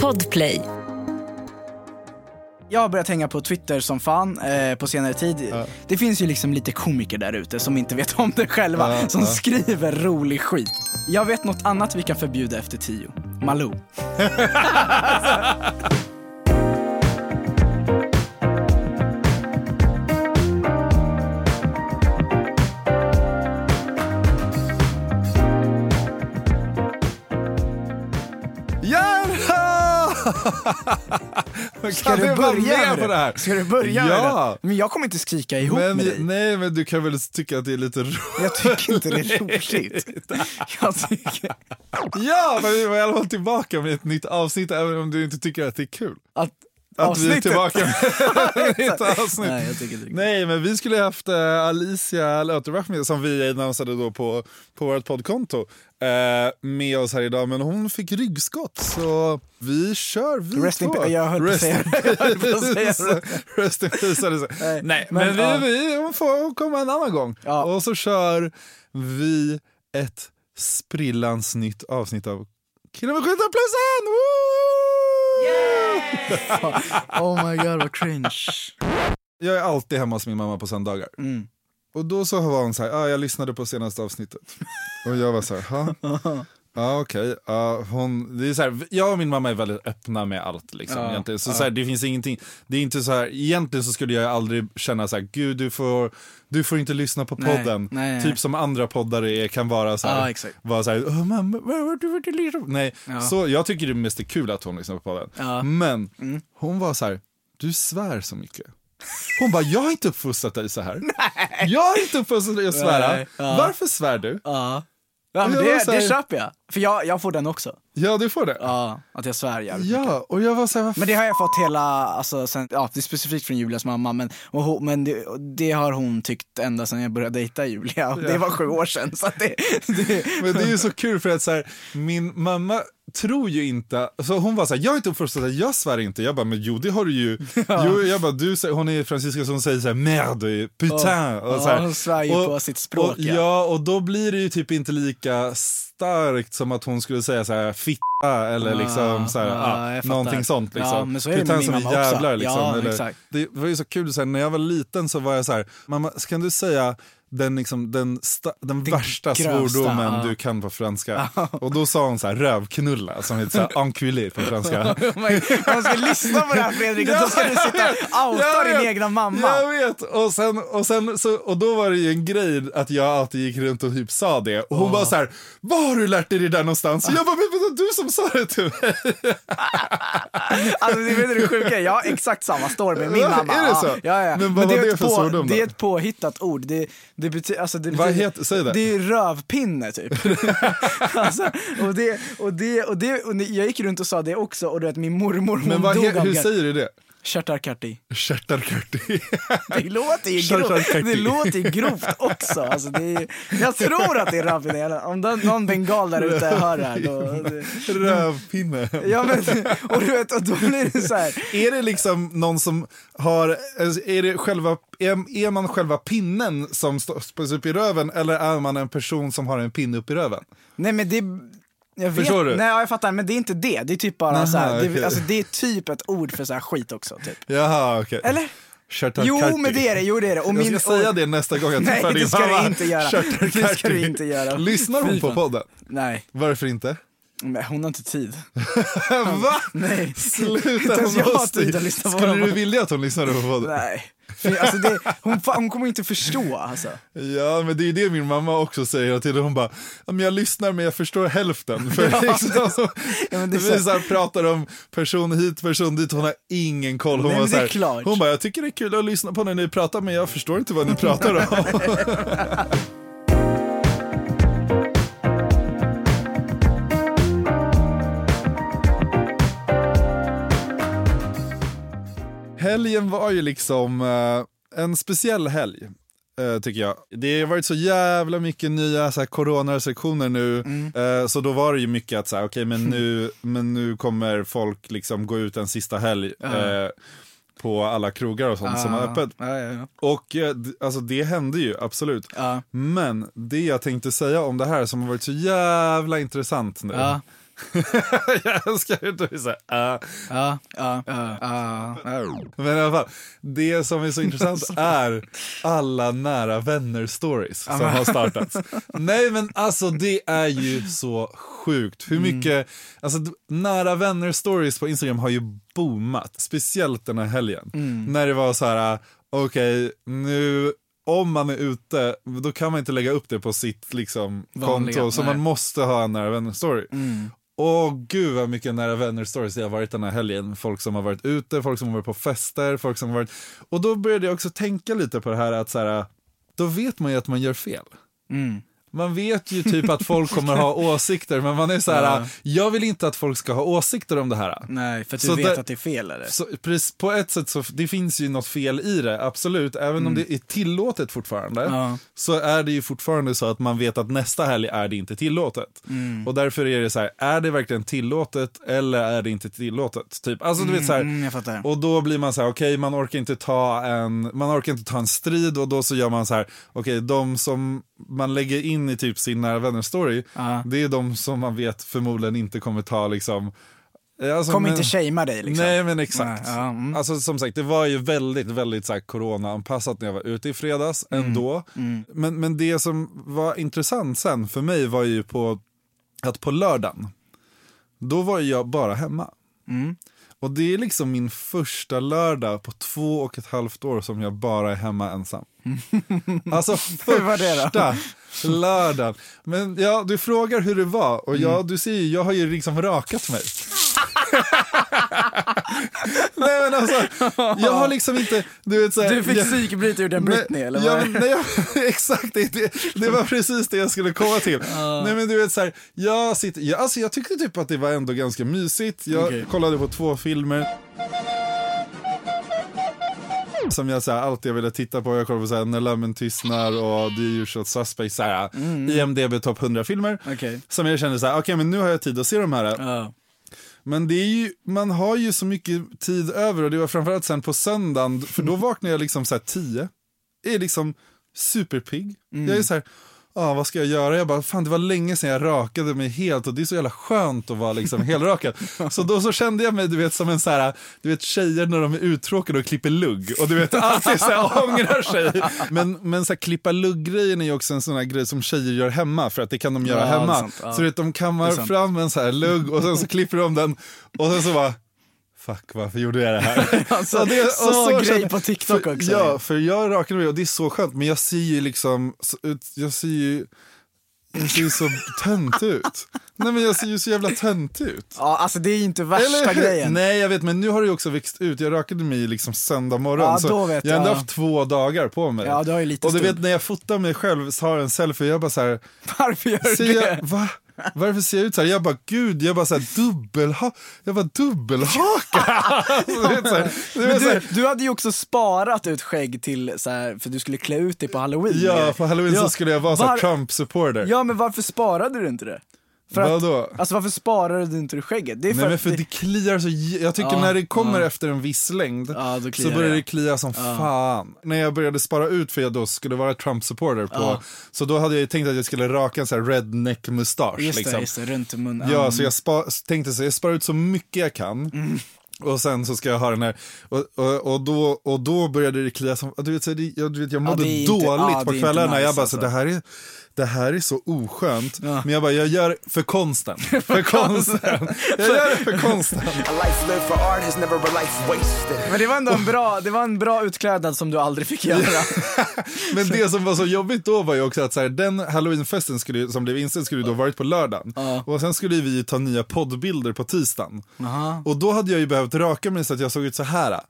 Podplay. Jag har börjat hänga på Twitter som fan eh, på senare tid. Det finns ju liksom lite komiker där ute som inte vet om det själva, Ja, som ja. skriver rolig skit. Jag vet något annat vi kan förbjuda efter tio. Malou. Ska du börja med på det här? Ska du börja med Ja. det? Men jag kommer inte skrika ihop Men, med dig. nej, men du kan väl tycka att det är lite roligt? Jag tycker inte det är roligt. Jag tycker Ja, men vi var i alla fall tillbaka med ett nytt avsnitt även om du inte tycker att det är kul. att Att vi är tillbaka med ett avsnitt. Nej, jag tycker inte. Nej, men vi skulle ha haft eh, Alicia Löterback med som vi annonsade då på, på vårt poddkonto eh, med oss här idag. Men hon fick ryggskott så vi kör vi Rest två. jag höll Rest på att säga. Rest in peace. Nej, Nej, men, men, vi, ja. vi får komma en annan gång. Ja. Och så kör vi ett sprillans nytt avsnitt av Killen med skyltarplussen! Oh my god vad cringe. Jag är alltid hemma hos min mamma på söndagar. Mm. Och då så var hon så här, ah, jag lyssnade på senaste avsnittet. Och jag var så här, ha? Ja okej, Ja, hon, det är så här, jag och min mamma är väldigt öppna med allt liksom, Ja, egentligen. Så, ja. så här, det finns ingenting, det är inte så här, egentligen så skulle jag aldrig känna så här, gud du får, du får inte lyssna på Nej, podden. nej, nej. Typ som andra poddare är, kan vara så här, exakt. vara så här, "Åh, mamma, du får inte lyssna på-" Nej, så jag tycker det mest är kul att hon lyssnar på podden. Men Mm. hon var så här, du svär så mycket. Hon bara, jag har inte uppfostrat dig så här. Jag har inte uppfostrat dig att svära. Nej. Varför svär du? Ja. Men det, var här- det köper jag. För jag, jag får den också. Ja, du får det. Ja, att jag svär jävligt. Ja, och jag var så här, Men det har jag fått hela, alltså sen, ja det är specifikt från Julias mamma men, och hon, men det, det har hon tyckt ända sedan jag började dejta Julia och det var sju år sedan så det, det Men det är ju så kul för att så här, min mamma tror ju inte, så hon var så här, jag är inte uppfostrad, jag svär inte. Jag bara, men jo det har du ju. Jo, jag bara, du, hon är fransyska som säger så här, merde, putain. och så här. ja, hon svär ju på sitt språk och, ja. och då blir det ju typ inte lika starkt som att hon skulle säga så här fitta eller liksom så här, ja, ja, jag fattar. någonting sånt. Liksom. Ja, men så är det min som mamma i också. jävlar liksom. Ja, eller, det var ju så kul, så här, när jag var liten så var jag så här, mamma kan du säga den, liksom, den, sta, den värsta grövsta, svordomen ja. du kan på franska. Och då sa hon så här rövknulla som heter så här enculé på franska. Men Man ska lyssna på det här Fredrik och då ska du sitta och outa din egna mamma. Jag vet, och, sen, och, sen, så, och då var det ju en grej att jag alltid gick runt och typ sa det. Och hon bara så här, var har du lärt dig det där någonstans? Och jag bara, men du som sa det till mig. Alltså det vet du det sjuka jag har exakt samma story med min mamma. Är det så? Ja, ja, ja. Men vad det var är det för svordom då? Det är ett påhittat ord. Det, det betyder, alltså det betyder, heter- säg det. Det är rövpinne typ. alltså, och det, och det, och det, och jag gick runt och sa det också och du vet min mormor hon Men vad, dog he, hur säger du det? Kärtarkarti. Kärtarkarti. Det låter ju grovt, det låter ju grovt också. Alltså det är, jag tror att det är rövpinne. Om den- någon bengal där ute hör det här då... Rövpinne. ja men, och du vet, och då blir det så här. Är det liksom någon som har, är, det själva, är, är man själva pinnen som stoppas upp i röven eller är man en person som har en pinne upp i röven? Nej men det jag vet, Förstår du? Nej ja, jag fattar, men det är inte det. Det är typ bara Aha, så här, det, okej. alltså, det är typ ett ord för så här skit också. Typ. Jaha, okej. Eller? Kärtarkarti. Jo men det är det, jo det är det. Och Jag ska min, säga och, det nästa gång jag Nej, träffar det din ska du mamma. inte göra. Kärtarkarti. Det ska du inte göra. Lyssnar hon på podden? Nej, Varför inte? Men hon har inte tid. Va? Nej. Sluta, Inte ens jag har tid att lyssna på Skulle du vilja att hon lyssnade på podden? Nej. Alltså det, hon, hon kommer inte förstå alltså. Ja, men det är det min mamma också säger hela tiden. Hon bara, "Ja, men jag lyssnar men jag förstår hälften. För liksom, Ja, men det är vi så- så här pratar om person hit, person dit, hon har ingen koll. Hon, Nej, så här, hon bara, jag tycker det är kul att lyssna på när ni pratar men jag förstår inte vad ni pratar om. Helgen var ju liksom eh, en speciell helg. eh, tycker jag. Det har varit så jävla mycket nya så här, coronarestriktioner nu. Mm. eh, så då var det ju mycket att så här, okej men, nu, men nu kommer folk liksom gå ut en sista helg. Eh, på alla krogar och sånt som är öppet. Ja, ja, ja. Och eh, alltså det hände ju absolut. Ja. Men det jag tänkte säga om det här som har varit så jävla intressant nu. Ja. jag älskar hur du här, uh. Ja, ja, ja, ja. Men i alla fall, det som är så intressant är alla nära vänner-stories som har startats. Nej men alltså det är ju så sjukt. Hur mycket, alltså d- nära vänner-stories på Instagram har ju boomat. Speciellt den här helgen. När det var så här, okej nu om man är ute, då kan man inte lägga upp det på sitt liksom, Vanliga, konto, så nej. man måste ha en nära vänner-story. Mm. Åh gud vad mycket nära vänner stories det har varit den här helgen. Folk som har varit ute, folk som har varit på fester, folk som har varit... Och då började jag också tänka lite på det här att så här, då vet man ju att man gör fel. Mm. Man vet ju typ att folk kommer ha åsikter, men man är så här, Ja. jag vill inte att folk ska ha åsikter om det här. Nej, för att du Så vet där- att det är fel eller? Så, precis, på ett sätt så det finns ju något fel i det, absolut. Även om det är tillåtet fortfarande, Mm. Ja. så är det ju fortfarande så att man vet att nästa helg är det inte tillåtet. Och därför är det så här, är det verkligen tillåtet eller är det inte tillåtet? Typ. Alltså du vet så här, Mm, och då blir man så här, okej man orkar inte ta en, man orkar inte ta en strid och då så gör man så här, okej de som man lägger in i typ sin nära vänner story, Ja. det är de som man vet förmodligen inte kommer ta liksom Alltså, Kommer men- inte shamea dig liksom. Nej men exakt. Nej, ja, mm. Alltså som sagt det var ju väldigt, väldigt så här, corona-anpassat när jag var ute i fredags Mm. ändå. Men, men det som var intressant sen för mig var ju på att på lördagen, då var jag bara hemma. Mm. Och det är liksom min första lördag på två och ett halvt år som jag bara är hemma ensam. Alltså första lördagen. Men ja, du frågar hur det var och ja, du ser ju, jag har ju liksom rakat mig. Nej men alltså, jag har liksom inte, du vet såhär. Du fick psykbryta ur den Britney eller ja, nej, jag, Exakt, det, det, var precis det jag skulle komma till. Nej men du vet såhär, jag, sitter, jag, alltså, jag tyckte typ att det var ändå ganska mysigt. Jag Okej. kollade på två filmer. Som jag så här, alltid velat titta på. Jag kollar på så här, När lömmen tystnar och The Usual Suspects. Så här, IMDB topp 100 filmer. Okej. Som jag kände så här, okej men nu har jag tid att se de här. Ja. Men det är ju, man har ju så mycket tid över och det var framförallt sen på söndagen, för då vaknade jag liksom så här tio. Är liksom superpigg. Jag är så här, ah, vad ska jag göra? Jag bara, fan det var länge sedan jag rakade mig helt och det är så jävla skönt att vara liksom helrakad. så då så kände jag mig, du vet som en så här, du vet tjejer när de är uttråkade och klipper lugg och du vet alltid så här ångrar sig. Men, men så här, klippa lugg-grejen är ju också en sån här grej som tjejer gör hemma för att det kan de göra Ja, hemma. sant, ja. Så du vet, de kammar fram en så här lugg och sen så klipper de den och sen så bara Fuck, varför gjorde jag det här? Alltså, Och det- och så grej på TikTok för, också. Ja, för jag rakade mig och det är så skönt, men jag ser ju liksom, så jag ser ju, jag ser ju så tönt ut. Nej men jag ser ju så jävla tönt ut. Ja, alltså det är ju inte värsta Eller grejen. Nej jag vet, men nu har det ju också växt ut. Jag rakade mig liksom söndag morgon. Ja, så då vet jag har ändå haft två dagar på mig. Ja, du har ju lite och du vet när jag fotar mig själv, så jag en selfie, jag bara så här, Varför gör du det? jag, va? Varför ser jag ut så här? Jag bara, gud, jag bara så här dubbelha, jag bara dubbelhaka. Så det är så här, det Men så här, du, du hade ju också sparat ut skägg till så här, för du skulle klä ut dig på halloween. ja, på halloween Ja, så skulle jag vara var- Trump-supporter. Ja, men varför sparade du inte det? För att, Vadå? alltså varför sparade du inte det skägget? Det är Nej men för det kliar så, jag tycker Ja, när det kommer ja. efter en viss längd Ja, så börjar det. det klia som fan. När jag började spara ut för jag då skulle vara Trump-supporter på, Ja. så då hade jag tänkt att jag skulle raka en sån här redneck-mustasch. Just liksom. det, just det, runt munnen. Ja, så jag spa, tänkte så jag sparar ut så mycket jag kan. Mm. Och sen så ska jag ha den här, och, och, och, då, och då började det klia som, du vet, så det, jag, du vet jag mådde det är inte- dåligt ja, på det kvällarna. nice, jag bara, alltså. så det här är, det här är så oskönt. Ja. Men jag bara, jag gör för konsten. För konsten. Jag gör det för konsten. A life lived for art is never a life wasted. Men det var ändå en bra, det var en bra utklädnad som du aldrig fick göra. Men det som var så jobbigt då var ju också att så här, den halloweenfesten skulle, som blev inställd skulle ju då varit på lördagen. Ja. Och sen skulle vi ta nya poddbilder på tisdagen. Aha. Och då hade jag ju behövt raka mig så att jag såg ut så här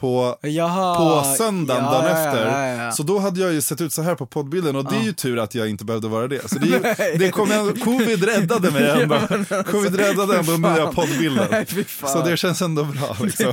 på, Jaha. på söndagen Ja, dagen ja, efter. ja. Så då hade jag ju sett ut så här på poddbilden och det är ju tur att jag inte behövde vara det. Så det, ju, det kom ändå, covid räddade mig ändå. Alltså, covid räddade ändå fan. nya poddbilden. Nej. Så det känns ändå bra liksom.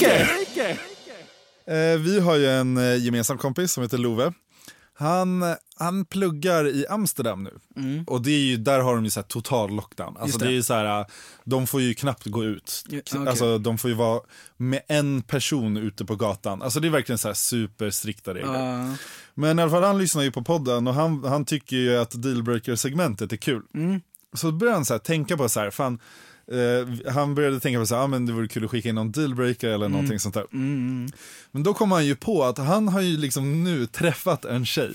Dealbreaker! Eh, vi har ju en eh, gemensam kompis som heter Love. Han, han pluggar i Amsterdam nu. Och det är ju, där har de ju så total lockdown. Alltså det. det. är ju så här, eh, de får ju knappt gå ut. Ja, okej. Alltså de får ju vara med en person ute på gatan. Alltså det är verkligen så här superstrikta regler. Ja. Men i alla fall han lyssnar ju på podden och han, han tycker ju att dealbreaker-segmentet är kul. Så började han så här, tänka på så här, fan, eh, han började tänka på så här, ah, men det vore kul att skicka in någon dealbreaker eller någonting sånt där. Men då kom han ju på att han har ju liksom nu träffat en tjej.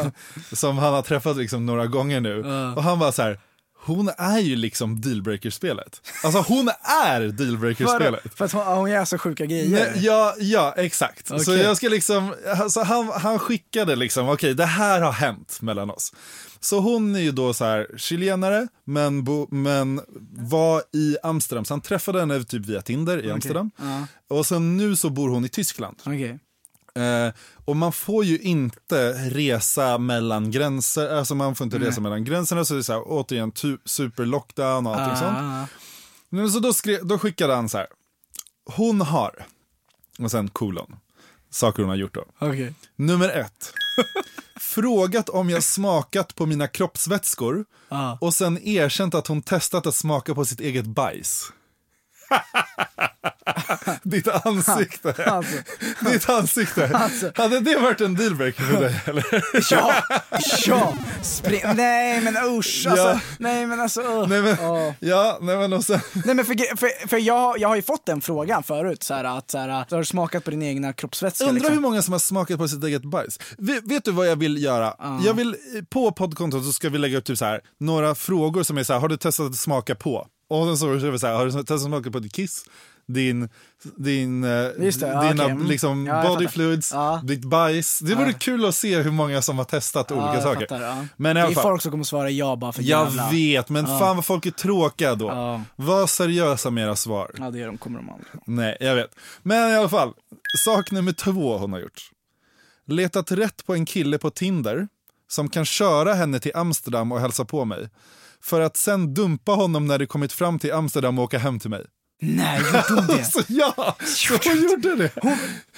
som han har träffat liksom några gånger nu. Och han var så här, hon är ju liksom dealbreaker-spelet. Alltså hon är dealbreaker-spelet. För att hon, hon gör så sjuka grejer. Nej, ja, ja, exakt. Så Okej. jag ska liksom, alltså han, han skickade liksom, okej det här har hänt mellan oss. Så hon är ju då så här chilenare, men, bo, men var i Amsterdam. Så han träffade henne typ via Tinder i Amsterdam. Ja. Och sen nu så bor hon i Tyskland. Okej. Eh, och man får ju inte resa mellan gränser, alltså man får inte resa mellan gränserna. Så det är så här, återigen super-lockdown och allting sånt. Ah, Men så då, skrev, då skickade han så här. Hon har, och sen kolon, saker hon har gjort då. Okej. Nummer ett. Frågat om jag smakat på mina kroppsvätskor Ah. och sen erkänt att hon testat att smaka på sitt eget bajs. Ditt ansikte. Alltså. Ditt ansikte. Alltså. Hade det varit en dealbreaker för dig? Eller? Ja! Ja! Spring. Nej men usch alltså. Ja. Nej men alltså. uh. Nej men, Åh. ja, nej men och sen, Nej men för, för, för jag, jag har ju fått den frågan förut, så här, att så här, har du smakat på din egna kroppsvätska? Undrar liksom? hur många som har smakat på sitt eget bajs. Vet, vet du vad jag vill göra? Jag vill, på poddkontot så ska vi lägga upp typ så här, några frågor som är så här, har du testat att smaka på? Och sen så det så här, har du testat smaka på ditt kiss? Din, din, eh, Just det, dina okej, mm. liksom Ja, body fluids, Ja. ditt bajs. Det vore Ja. kul att se hur många som har testat Ja, olika saker. fattar. Men i det alla är fall, folk som kommer svara ja bara för jag jävla. vet, men fan vad folk är tråkiga då. Var seriösa med era svar. Ja det är de, kommer de aldrig. Nej, jag vet. Men i alla fall, sak nummer två hon har gjort. Letat rätt på en kille på Tinder som kan köra henne till Amsterdam och hälsa på mig. För att sen dumpa honom när det kommit fram till Amsterdam och åka hem till mig. Nej, gjorde hon det? Så ja, hon gjorde det.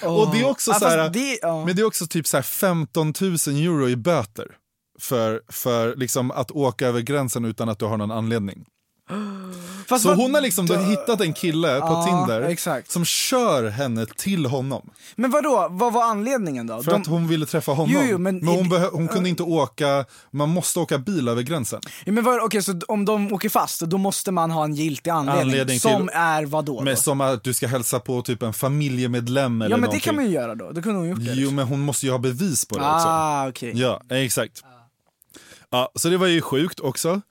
Och det är också så här, det- men det är också typ så här 15 000 euro i böter. För, för liksom att åka över gränsen utan att du har någon anledning. Fast Så vad- hon har liksom då hittat en kille på Ja, Tinder exakt. som kör henne till honom. Men vad då? vad var anledningen då? För De- att hon ville träffa honom. Jo, jo, men- hon, behö- hon kunde inte åka, man måste åka bil över gränsen. Ja, men vad, okej, så om de åker fast, då måste man ha en giltig anledning. Anledning till- som är vad då? Men då? som att du ska hälsa på typ en familjemedlem eller Ja men någonting. det kan man ju göra då, då kunde hon gjort det. Jo men hon måste ju ha bevis på det också. ah, okej. Ja, exakt. Ja, så det var ju sjukt också.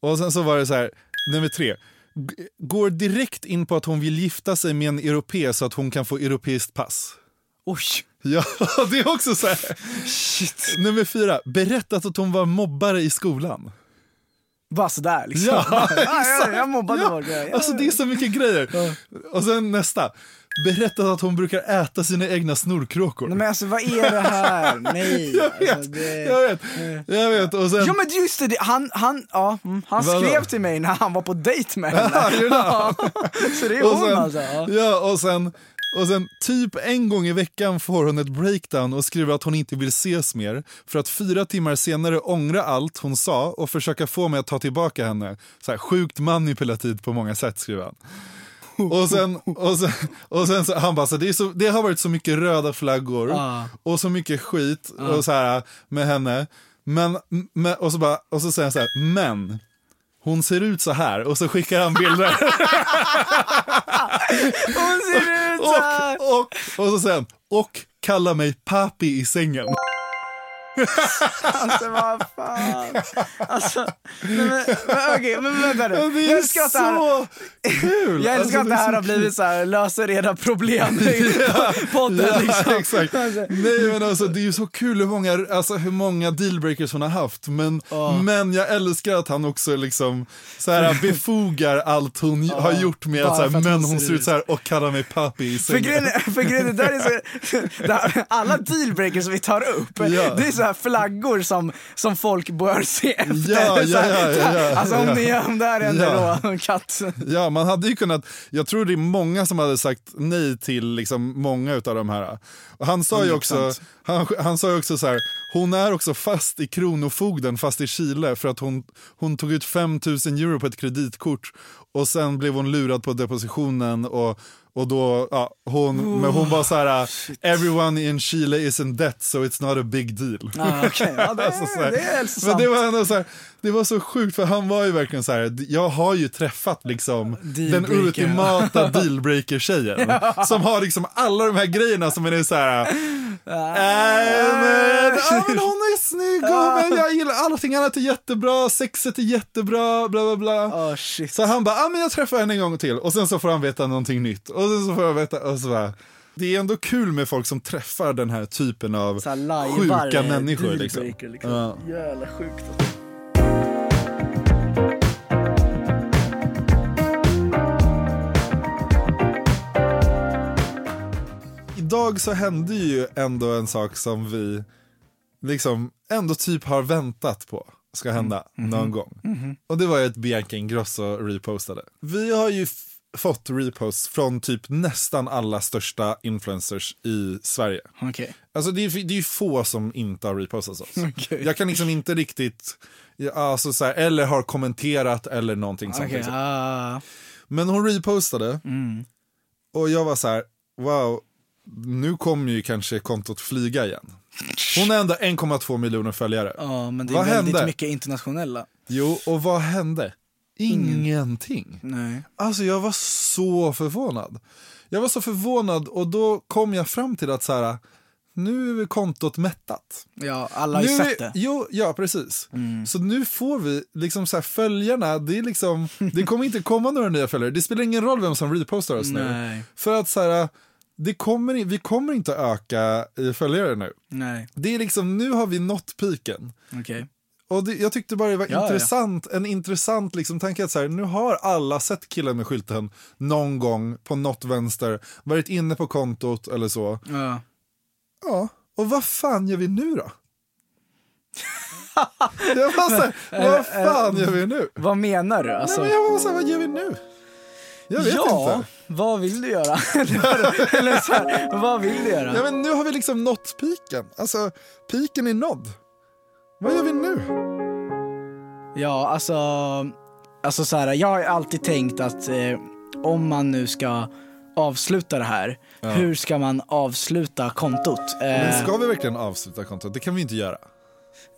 Och sen så var det så här, nummer tre. G- Går direkt in på att hon vill gifta sig med en europé så att hon kan få europeiskt pass. Oj! Ja, det är också så här. Shit. Nummer fyra. Berättat att hon var mobbare i skolan. Bara sådär liksom. Ja, jag, exakt. jag mobbade ja. folk. Ja, Alltså det är så mycket grejer. Och sen nästa. Berättat att hon brukar äta sina egna snorkråkor. Nej men alltså vad är det här? Nej. jag vet, Alltså, det... jag vet, jag vet. Och sen, Ja men just det, han, han, ja, mm, han Vadå? skrev till mig när han var på dejt med henne. Ja? Så det är hon sen, alltså. Ja. ja, och sen, och sen typ en gång i veckan får hon ett breakdown och skriver att hon inte vill ses mer för att fyra timmar senare ångra allt hon sa och försöka få mig att ta tillbaka henne. Så här, sjukt manipulativt på många sätt skriver han. Och sen, och sen, och sen så, han bara, så det, är så, det har varit så mycket röda flaggor Ah. och så mycket skit och så här, med henne. Men, men, och, så bara, och så säger han så här, men hon ser ut så här och så skickar han bilder. Hon ser ut så här. och, och, och så säger han, och kalla mig papi i sängen. alltså vad fan. Alltså, men, men, okej, men vänta nu. Ja, det Jag är älskar att det här, så kul! jag älskar Alltså, att det är här så har blivit så här, löser era problem i podden Ja, liksom. exakt. Nej men alltså det är ju så kul hur många, alltså, hur många dealbreakers hon har haft. Men, men jag älskar att han också liksom så här, befogar allt hon har gjort med att, så här, för men hon hon ser ut så här och kallar mig papi i För sängen. grejen, är- för grejen är, där är så, det här, alla dealbreakers vi tar upp, Ja. det är så här flaggor som, som folk bör se efter. Ja, ja, ja, ja, alltså om, ni, om det här händer Ja. då, katt. Ja, man hade ju kunnat, jag tror det är många som hade sagt nej till liksom många utav de här. Och han sa ju också, 100%. han, han sa ju också så här, hon är också fast i Kronofogden, fast i Chile, för att hon, hon tog ut 5 000 euro på ett kreditkort och sen blev hon lurad på depositionen och och då, ja, hon, men hon var så här, everyone in Chile is in debt so it's not a big deal. Ah, okay. ja, det, Alltså, så här. det är Men det var ändå så här, det var så sjukt för han var ju verkligen så här, jag har ju träffat liksom den ultimata dealbreaker-tjejen. Som har liksom alla de här grejerna som är så här, äh, men, ja, men hon är snygg och men jag gillar allting annat är jättebra, sexet är jättebra, bla bla bla. Oh. Så han bara, ah, men jag träffar henne en gång till och sen så får han veta någonting nytt. Och sen så får jag veta, och så bara, det är ändå kul med folk som träffar den här typen av här sjuka människor. Liksom. liksom. Ja. Jävla sjukt. Idag så hände ju ändå en sak som vi liksom ändå typ har väntat på ska hända någon gång. Och det var ju att Bianca Ingrosso repostade. Vi har ju fått reposts från typ nästan alla största influencers i Sverige. Okej. Alltså det är, det är ju få som inte har repostat oss. Okej. Jag kan liksom inte riktigt, alltså så här, eller har kommenterat eller någonting sånt. Okej, liksom. ah. Men hon repostade och jag var så här, wow, nu kommer ju kanske kontot flyga igen. Hon har ändå 1,2 miljoner följare. Ja, men det är Vad väldigt hände? mycket internationella. Jo, och vad hände? Ingenting. Nej. Alltså jag var så förvånad. Jag var så förvånad och då kom jag fram till att så här, nu är kontot mättat. Ja, alla har ju Nu sett det. jo, ja, precis. Så nu får vi liksom så här följarna, det, är liksom, det kommer inte komma några nya följare. Det spelar ingen roll vem som repostar oss nu. Nej. För att så här, det kommer, vi kommer inte öka i följare nu. Nej, Det är liksom, nu har vi nått piken. okej. Och det, jag tyckte bara det var Ja, ja. intressant, en intressant liksom, tanke att så här, nu har alla sett killen med skylten någon gång på något vänster, varit inne på kontot eller så. Ja. Ja, och vad fan gör vi nu då? jag var så här, vad fan gör vi nu? Vad menar du? Alltså, Nej, men jag var så här, vad gör vi nu? Jag vet ja, inte. vad vill du göra? Eller så här, vad vill du göra? Ja, men nu har vi liksom nått piken. Alltså, piken är nådd. Vad gör vi nu? Ja, alltså, alltså så här, jag har alltid tänkt att eh, om man nu ska avsluta det här, hur ska man avsluta kontot? Eh, Men ska vi verkligen avsluta kontot? Det kan vi inte göra.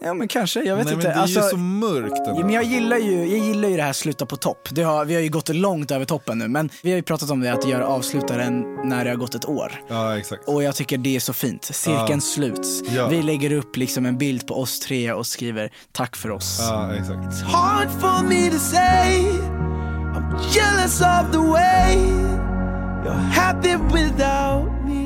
Ja men kanske, jag vet Nej, inte. men det är alltså, ju så mörkt. Ja, men jag, gillar ju, jag gillar ju det här sluta på topp. Det har, vi har ju gått långt över toppen nu, men vi har ju pratat om det att göra avslutaren när det har gått ett år. Ja, exakt. Och jag tycker det är så fint. Cirkeln Ja. sluts. Ja. Vi lägger upp liksom en bild på oss tre och skriver tack för oss. Ja, exakt. hard for me to say. I'm jealous of the way you're happy without me.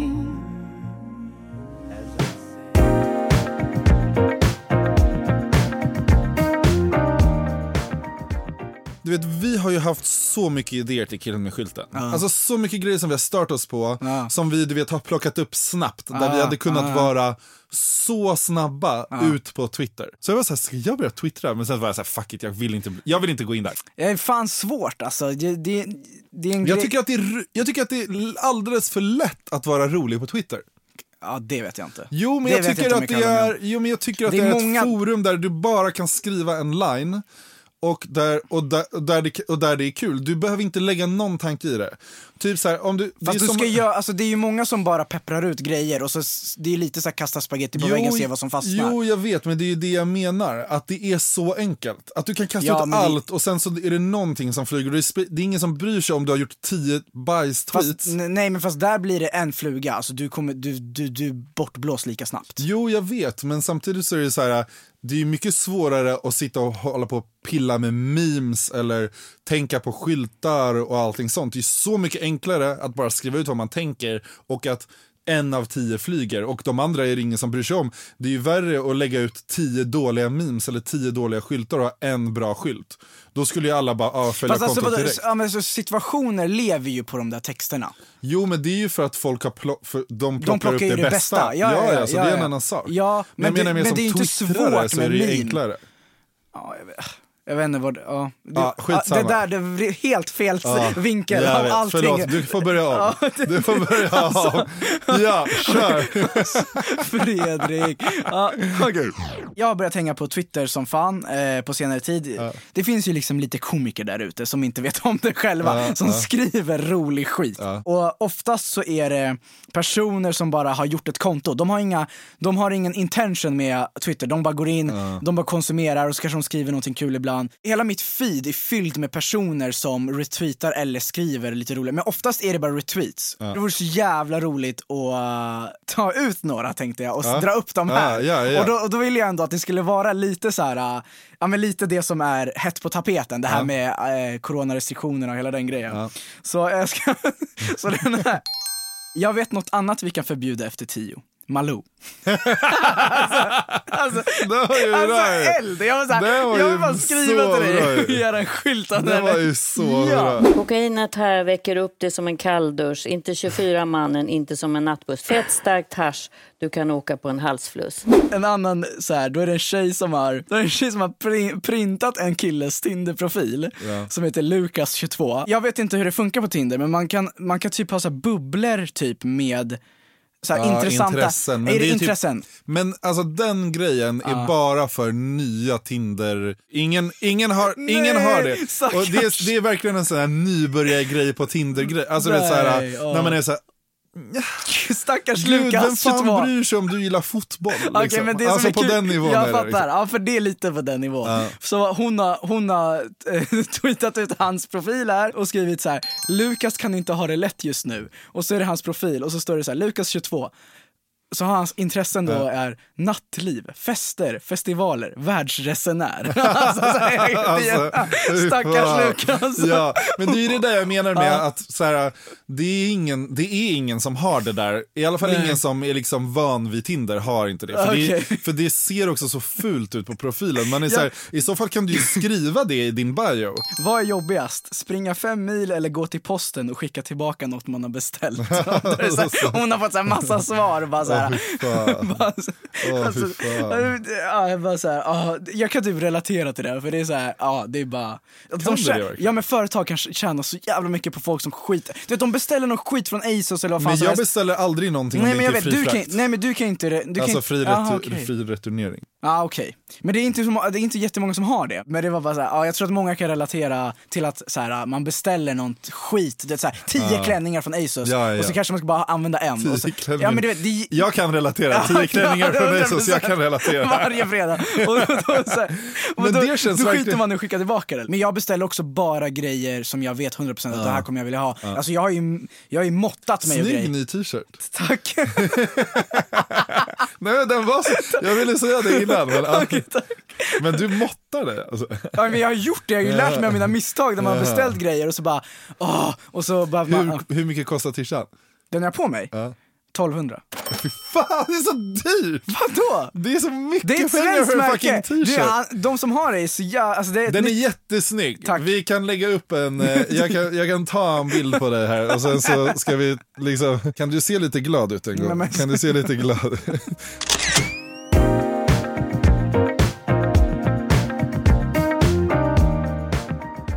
Du vet, vi har ju haft så mycket idéer till killen med skylten. Alltså så mycket grejer som vi har stört oss på, Ja. som vi du vet, har plockat upp snabbt, där Ja, vi hade kunnat vara så snabba ut på Twitter. Så jag var så här, ska jag börja twittra? Men sen var jag så här, fuck it, jag vill inte, jag vill inte gå in där. Det är fan svårt alltså. Det, det, det är en Jag tycker, att det är, jag tycker att det är alldeles för lätt att vara rolig på Twitter. Ja, det vet jag inte. Jo, men Det jag tycker att det är, jo, men jag tycker att Det det är, många- ett forum där du bara kan skriva en line och där, och, där, och, där det, och där det är kul. Du behöver inte lägga någon tanke i det typ så här, om du... Fast du som- ska göra, alltså det är ju många som bara pepprar ut grejer och så det är lite så här kasta spaghetti på väggen och se vad som fastnar. Jo, jag vet, men det är ju det jag menar. Att det är så enkelt. Att du kan kasta Ja, ut men det- allt och sen så är det någonting som flyger. Det är, ingen som bryr sig om du har gjort tio bajs-tweets. Nej men fast där blir det en fluga, alltså du kommer, du, du, du är bortblåst lika snabbt. Jo, jag vet, men samtidigt så är det så här, det är mycket svårare att sitta och hålla på och pilla med memes eller tänka på skyltar och allting sånt. Det är så mycket enklare att bara skriva ut vad man tänker och att en av tio flyger och de andra är det ingen som bryr sig om. Det är ju värre att lägga ut tio dåliga memes eller tio dåliga skyltar och ha en bra skylt. Då skulle ju alla bara ah, följa Fast alltså, kontot vadå, direkt. ja, men så situationer lever ju på de där texterna. Jo, men det är ju för att folk har plock, för de plockar, De plockar upp ju det, det bästa. bästa. Ja, ja, ja, så ja, det är en ja. annan sak. Ja, men, jag men det- men det är inte twittrare svårt med det ju meme. enklare. Ja, jag, vet, jag vet inte vad det, ja. Det, Ja, skitsamma. det där, det blir helt fel Ja, vinkel av vet. allting. Förlåt, du får börja om. Ja, det- Du får börja om. Ja, kör. Fredrik. Ja, okej. Jag har börjat hänga på Twitter som fan eh, på senare tid. Det finns ju liksom lite komiker där ute som inte vet om det själva, Ja, som ja. skriver rolig skit. Ja. Och oftast så är det personer som bara har gjort ett konto. De har, inga, de har ingen intention med Twitter, de bara går in, de bara konsumerar och så kanske de skriver någonting kul ibland. Hela mitt feed är fylld med personer som retweetar eller skriver lite roligt, men oftast är det bara retweets. Det vore så jävla roligt att uh, ta ut några tänkte jag och Ja. dra upp dem Ja, här. ja, ja. Och, då, och då vill jag ändå att det skulle vara lite så här, uh, ja men lite det som är hett på tapeten, det här Ja. med uh, coronarestriktionerna och hela den grejen. Ja. Så jag ska, så den här. Jag vet något annat vi kan förbjuda efter tio. Malou. alltså, Det var ju alltså eld! Jag var, så här, Det var jag vill bara skriva så till dig och göra en skylt av Det den. var ju så Ja. bra. Kokainet här väcker upp det som en kalldusch. Inte 24 mannen, inte som en nattbuss. Fett starkt hasch. Du kan åka på en halsfluss. En annan så här, då är det en tjej som har, då är det en tjej som har pri- printat en killes Tinder-profil som heter Lukas22. Jag vet inte hur det funkar på Tinder men man kan, man kan typ ha så här bubblor typ med så här Ja, intressanta, intressen. Men är det, är typ- intressen? Men alltså den grejen är bara för nya Tinder. Ingen, ingen, har, ingen Nej, har det. stackars. Och det, är, det är verkligen en sån här nybörjargrej på Tinder-grej. Alltså det är så här, Nej, ja. när man är så här, Stackars Gud, vem Lukas fan 22. bryr sig om du gillar fotboll? Liksom? men det alltså är på kul, den nivån Jag är det. fattar, Liksom. ja för det är lite på den nivån. Ja. Så hon har, hon har eh, tweetat ut hans profil här och skrivit så här: Lukas kan inte ha det lätt just nu. Och så är det hans profil och så står det så här, Lukas 22. Så hans intressen då är nattliv, fester, festivaler, världsresenär. alltså, här, Alltså, stackars. Lukas. Ja, men det är det där jag menar med Ja. att så här, det, är ingen, det är ingen som har det där. I alla fall Nej. ingen som är liksom van vid Tinder har inte det. För, Okej. det, för det ser också så fult ut på profilen. Man är så här, I så fall kan du ju skriva det i din bio. Vad är jobbigast? Springa fem mil eller gå till posten och skicka tillbaka något man har beställt? Hon har fått så här massa svar. Bara så här, bara alltså, ja, jag bara så här, ja, jag kan typ relatera till det, för det är så här, ja det är bara... de tjä- ja men företag kan tjäna så jävla mycket på folk som skiter. Du vet de beställer någon skit från Asos eller vad fan Men jag beställer aldrig någonting Nej om men det jag inte vet, är du fri kan, frakt. nej men du kan inte... Du kan, Alltså fri, Aha, retur, okej. fri returnering. Ja okej. Men det är, inte, så- det är inte jättemånga som har det. Men det var bara så här, ja, jag tror att många kan relatera till att så här, man beställer något skit, det är så här, tio klänningar från Asos Ja, ja. och så kanske man ska bara använda en. Tio och så, klänningar. ja, men du vet, det, Jag kan relatera, tio klänningar från Asos, jag kan relatera. Varje fredag. Och då, då, så här, och Men då, det då känns skiter verkligen- man i att skicka tillbaka det. Men jag beställer också bara grejer som jag vet 100% att det här kommer jag vilja ha. Alltså jag har ju, jag har ju måttat mig och Snygg grejer. ny t-shirt. Tack. Nej den var så, jag ville säga det innan. Men, ja. Tack. men du måttade alltså. Ja, men jag har gjort det, jag har ju lärt mig av mina misstag när man har Ja. beställt grejer och så bara, åh, och så bara, man, Hur, hur mycket kostar t-shirten? den jag har på mig? Ja. 1200. Fan det är så dyrt! Vadå? Det är så mycket Det är ett pengar för en fucking t-shirt. de som har det är så jävla, alltså det är Den är nytt- jättesnygg. Tack. Vi kan lägga upp en, eh, jag kan, jag kan ta en bild på det här och sen så ska vi liksom, kan du se lite glad ut en gång? Men- Kan du se lite glad ut?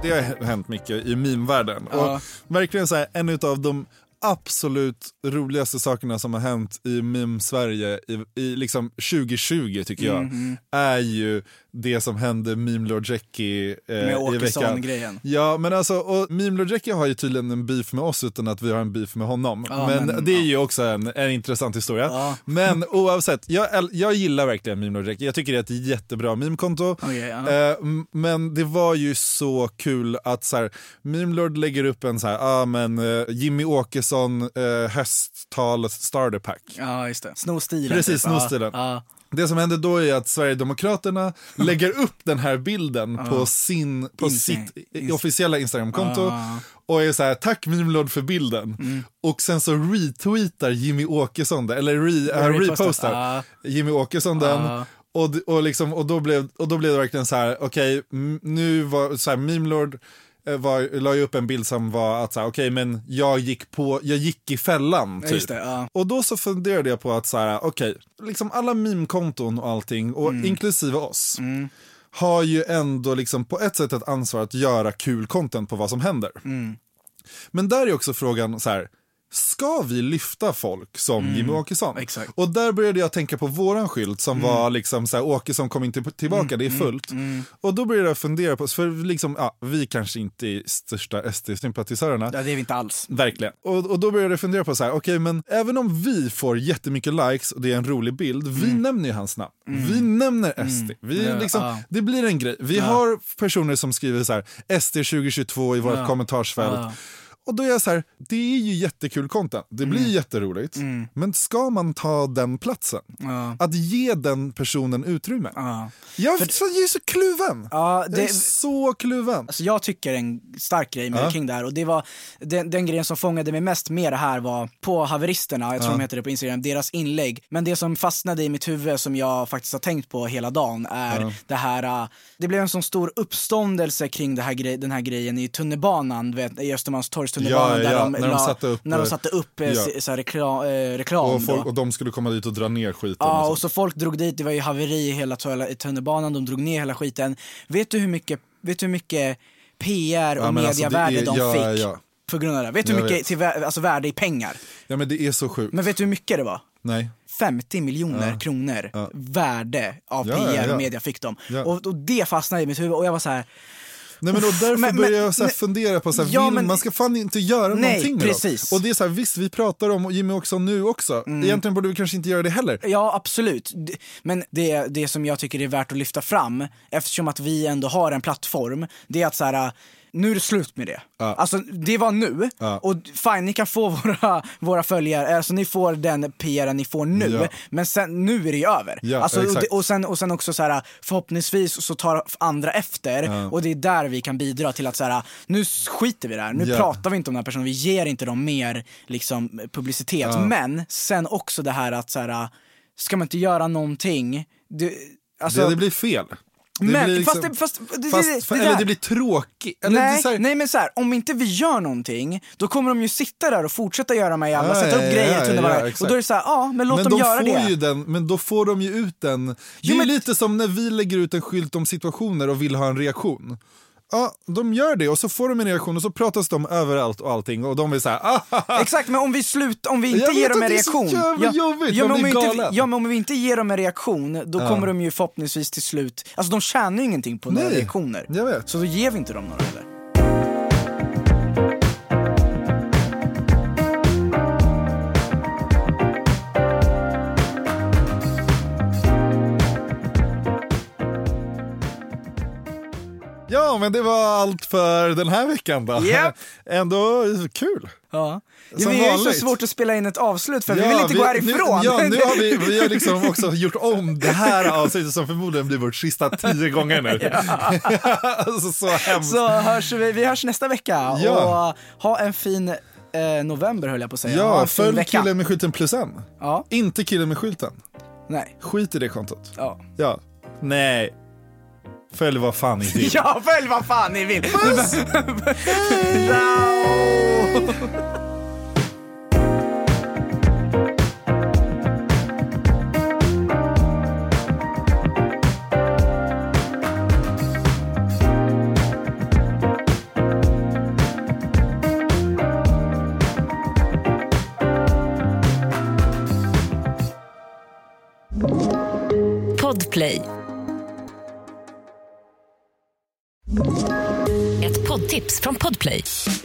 Det har hänt mycket i meme-världen. Ja. Och verkligen så här, en av de absolut roligaste sakerna som har hänt i meme-Sverige i, i liksom 2020 tycker jag, Mhm. är ju det som hände Meme Lord Jackie eh, Med. Åkesson-grejen. Ja, men alltså, och Meme Lord Jackie har ju tydligen en beef med oss utan att vi har en beef med honom. Ja, men, men- det är ju också en, en intressant historia. Ja. Men oavsett, jag, jag gillar verkligen Meme Lord Jackie. Jag tycker det är ett jättebra meme-konto. Okej, ja. Eh, men det var ju så kul att så här, Meme Lord lägger upp en så här, ah, men, eh, Jimmy Åkesson eh, hösttal starter pack. Ja, just det. Sno stilen. Precis, typ. sno Ja. Det som händer då är att Sverigedemokraterna lägger upp den här bilden på, sin, på Insta- sitt Insta- officiella Instagramkonto Ah. och är så här, tack Mimlord för bilden. Mm. Och sen så retweetar Jimmy Åkesson det, eller re, äh, repostar Ah. Jimmy Åkesson den. Ah. Och, och, liksom, och, då blev, och då blev det verkligen så här, okej, m- nu var så här, Mimlord var, la ju upp en bild som var att så här, okej men jag gick på, jag gick i fällan typ. det, ja. Och då så funderade jag på att så här, okej, liksom alla meme-konton och allting, och Mm. inklusive oss, har ju ändå liksom på ett sätt ett ansvar att göra kul content på vad som händer. Mm. Men där är också frågan så här, ska vi lyfta folk som Jimmy Åkesson? Mm. Exakt. Och där började jag tänka på våran skylt som Mm. var liksom så här, Åkesson kom inte tillbaka, det är fullt. Och då började jag fundera på, för liksom, ja, vi kanske inte är största SD-sympatisörerna, ja, det är vi inte alls. Verkligen. Och, och då började jag fundera på så här, okej men även om vi får jättemycket likes och det är en rolig bild, vi nämner ju hans namn. Vi nämner SD. Vi Mm. Ja, liksom, ja. Det blir en grej. Vi har personer som skriver så här, SD 2022 i vårt Ja. kommentarsfält. Ja. Och då är jag så här, det är ju jättekul content, det blir Mm. jätteroligt. Men ska man ta den platsen? Ja. Att ge den personen utrymme? Ja. Jag, så, jag är så kluven. Ja, Jag är det, så kluven. Alltså jag tycker en stark grej med Ja. kring det här och det var den, den grejen som fångade mig mest med det här var på haveristerna, jag tror de heter det på Instagram, deras inlägg. Men det som fastnade i mitt huvud som jag faktiskt har tänkt på hela dagen är det här, äh, det blev en sån stor uppståndelse kring det här grej, den här grejen i tunnelbanan, vet, i Östermalmstorgs tunnelbana Ja, ja, där de, när de la- satte upp, när de satte upp eh, ja. så, här reklam, eh, reklam Och, folk, och de skulle komma dit och dra ner skiten. Ja, och och så. folk drog dit, det var ju haveri i hela tunnelbanan, de drog ner hela skiten. Vet du hur mycket, vet du hur mycket PR och Ja, alltså, mediavärde är- de ja, fick ja. på grund av det? Vet du hur mycket vet. till vä- alltså, värde i pengar? Ja men det är så sjukt. Men vet du hur mycket det var? Nej. 50 miljoner kronor värde av Ja, PR ja, ja. och media fick de. Ja. Och, och det fastnade i mitt huvud och jag var så här. Nej, men och därför Men- börjar jag så här fundera på, så här, ja, vill, men- man ska fan inte göra Nej, någonting med precis. dem. Och det är så här, visst vi pratar om Jimmy Åkesson nu också, Mm. egentligen borde vi kanske inte göra det heller. Ja, absolut. Men det, det som jag tycker är värt att lyfta fram, eftersom att vi ändå har en plattform, det är att så här. Nu är det slut med det. Ja. Alltså det var nu, Ja. och fine ni kan få våra, våra följare, alltså ni får den PR ni får nu, Ja. men sen, nu är det ju över. Alltså, och, och, sen, och sen också så här, förhoppningsvis så tar andra efter, och det är där vi kan bidra till att så här, nu skiter vi i det här, nu pratar vi inte om den här personen, vi ger inte dem mer liksom, publicitet. Men sen också det här att så här, ska man inte göra någonting? Det, alltså, det, det blir fel. Men, blir liksom- fast, det, fast det, fast, det, eller det blir tråkigt. Nej, här, nej men så här, om inte vi gör någonting, då kommer de ju sitta där och fortsätta göra de här jävla, Ja, sätta upp ja, grejer ja, ja, och då är det så här, ja men låt men dem de göra det. Ju den, men då får de ju ut den. Det Jo, är men- lite som när vi lägger ut en skylt om situationer och vill ha en reaktion. Ja, de gör det och så får de en reaktion och så pratas de överallt och allting och de är så här, ah, Exakt, men om vi slutar, om vi inte Jag ger vet dem en att det är så reaktion. jävla jobbigt, ja, men om vi inte, ja men om vi inte ger dem en reaktion, då kommer de ju förhoppningsvis till slut, alltså de tjänar ju ingenting på några reaktioner. jag vet. Så då ger vi inte dem några heller. Ja, men det var allt för den här veckan då. Japp. Ändå kul. Ja. ja vi är ju så svårt att spela in ett avslut för vi vill inte gå Nu, härifrån. ja, nu har vi, vi har liksom också gjort om det här avsnittet som förmodligen blir vårt sista tio gånger nu. alltså, så hemskt. Så hörs vi, vi hörs nästa vecka Ja. och ha en fin eh, november höll jag på att säga. Ja, följ vecka. killen med skylten plus en. Ja, Inte killen med skylten. nej. Skit i det kontot. Ja. Ja. Nej. Följ vad fan ni vill. ja, följ vad fan ni vill. Podplay.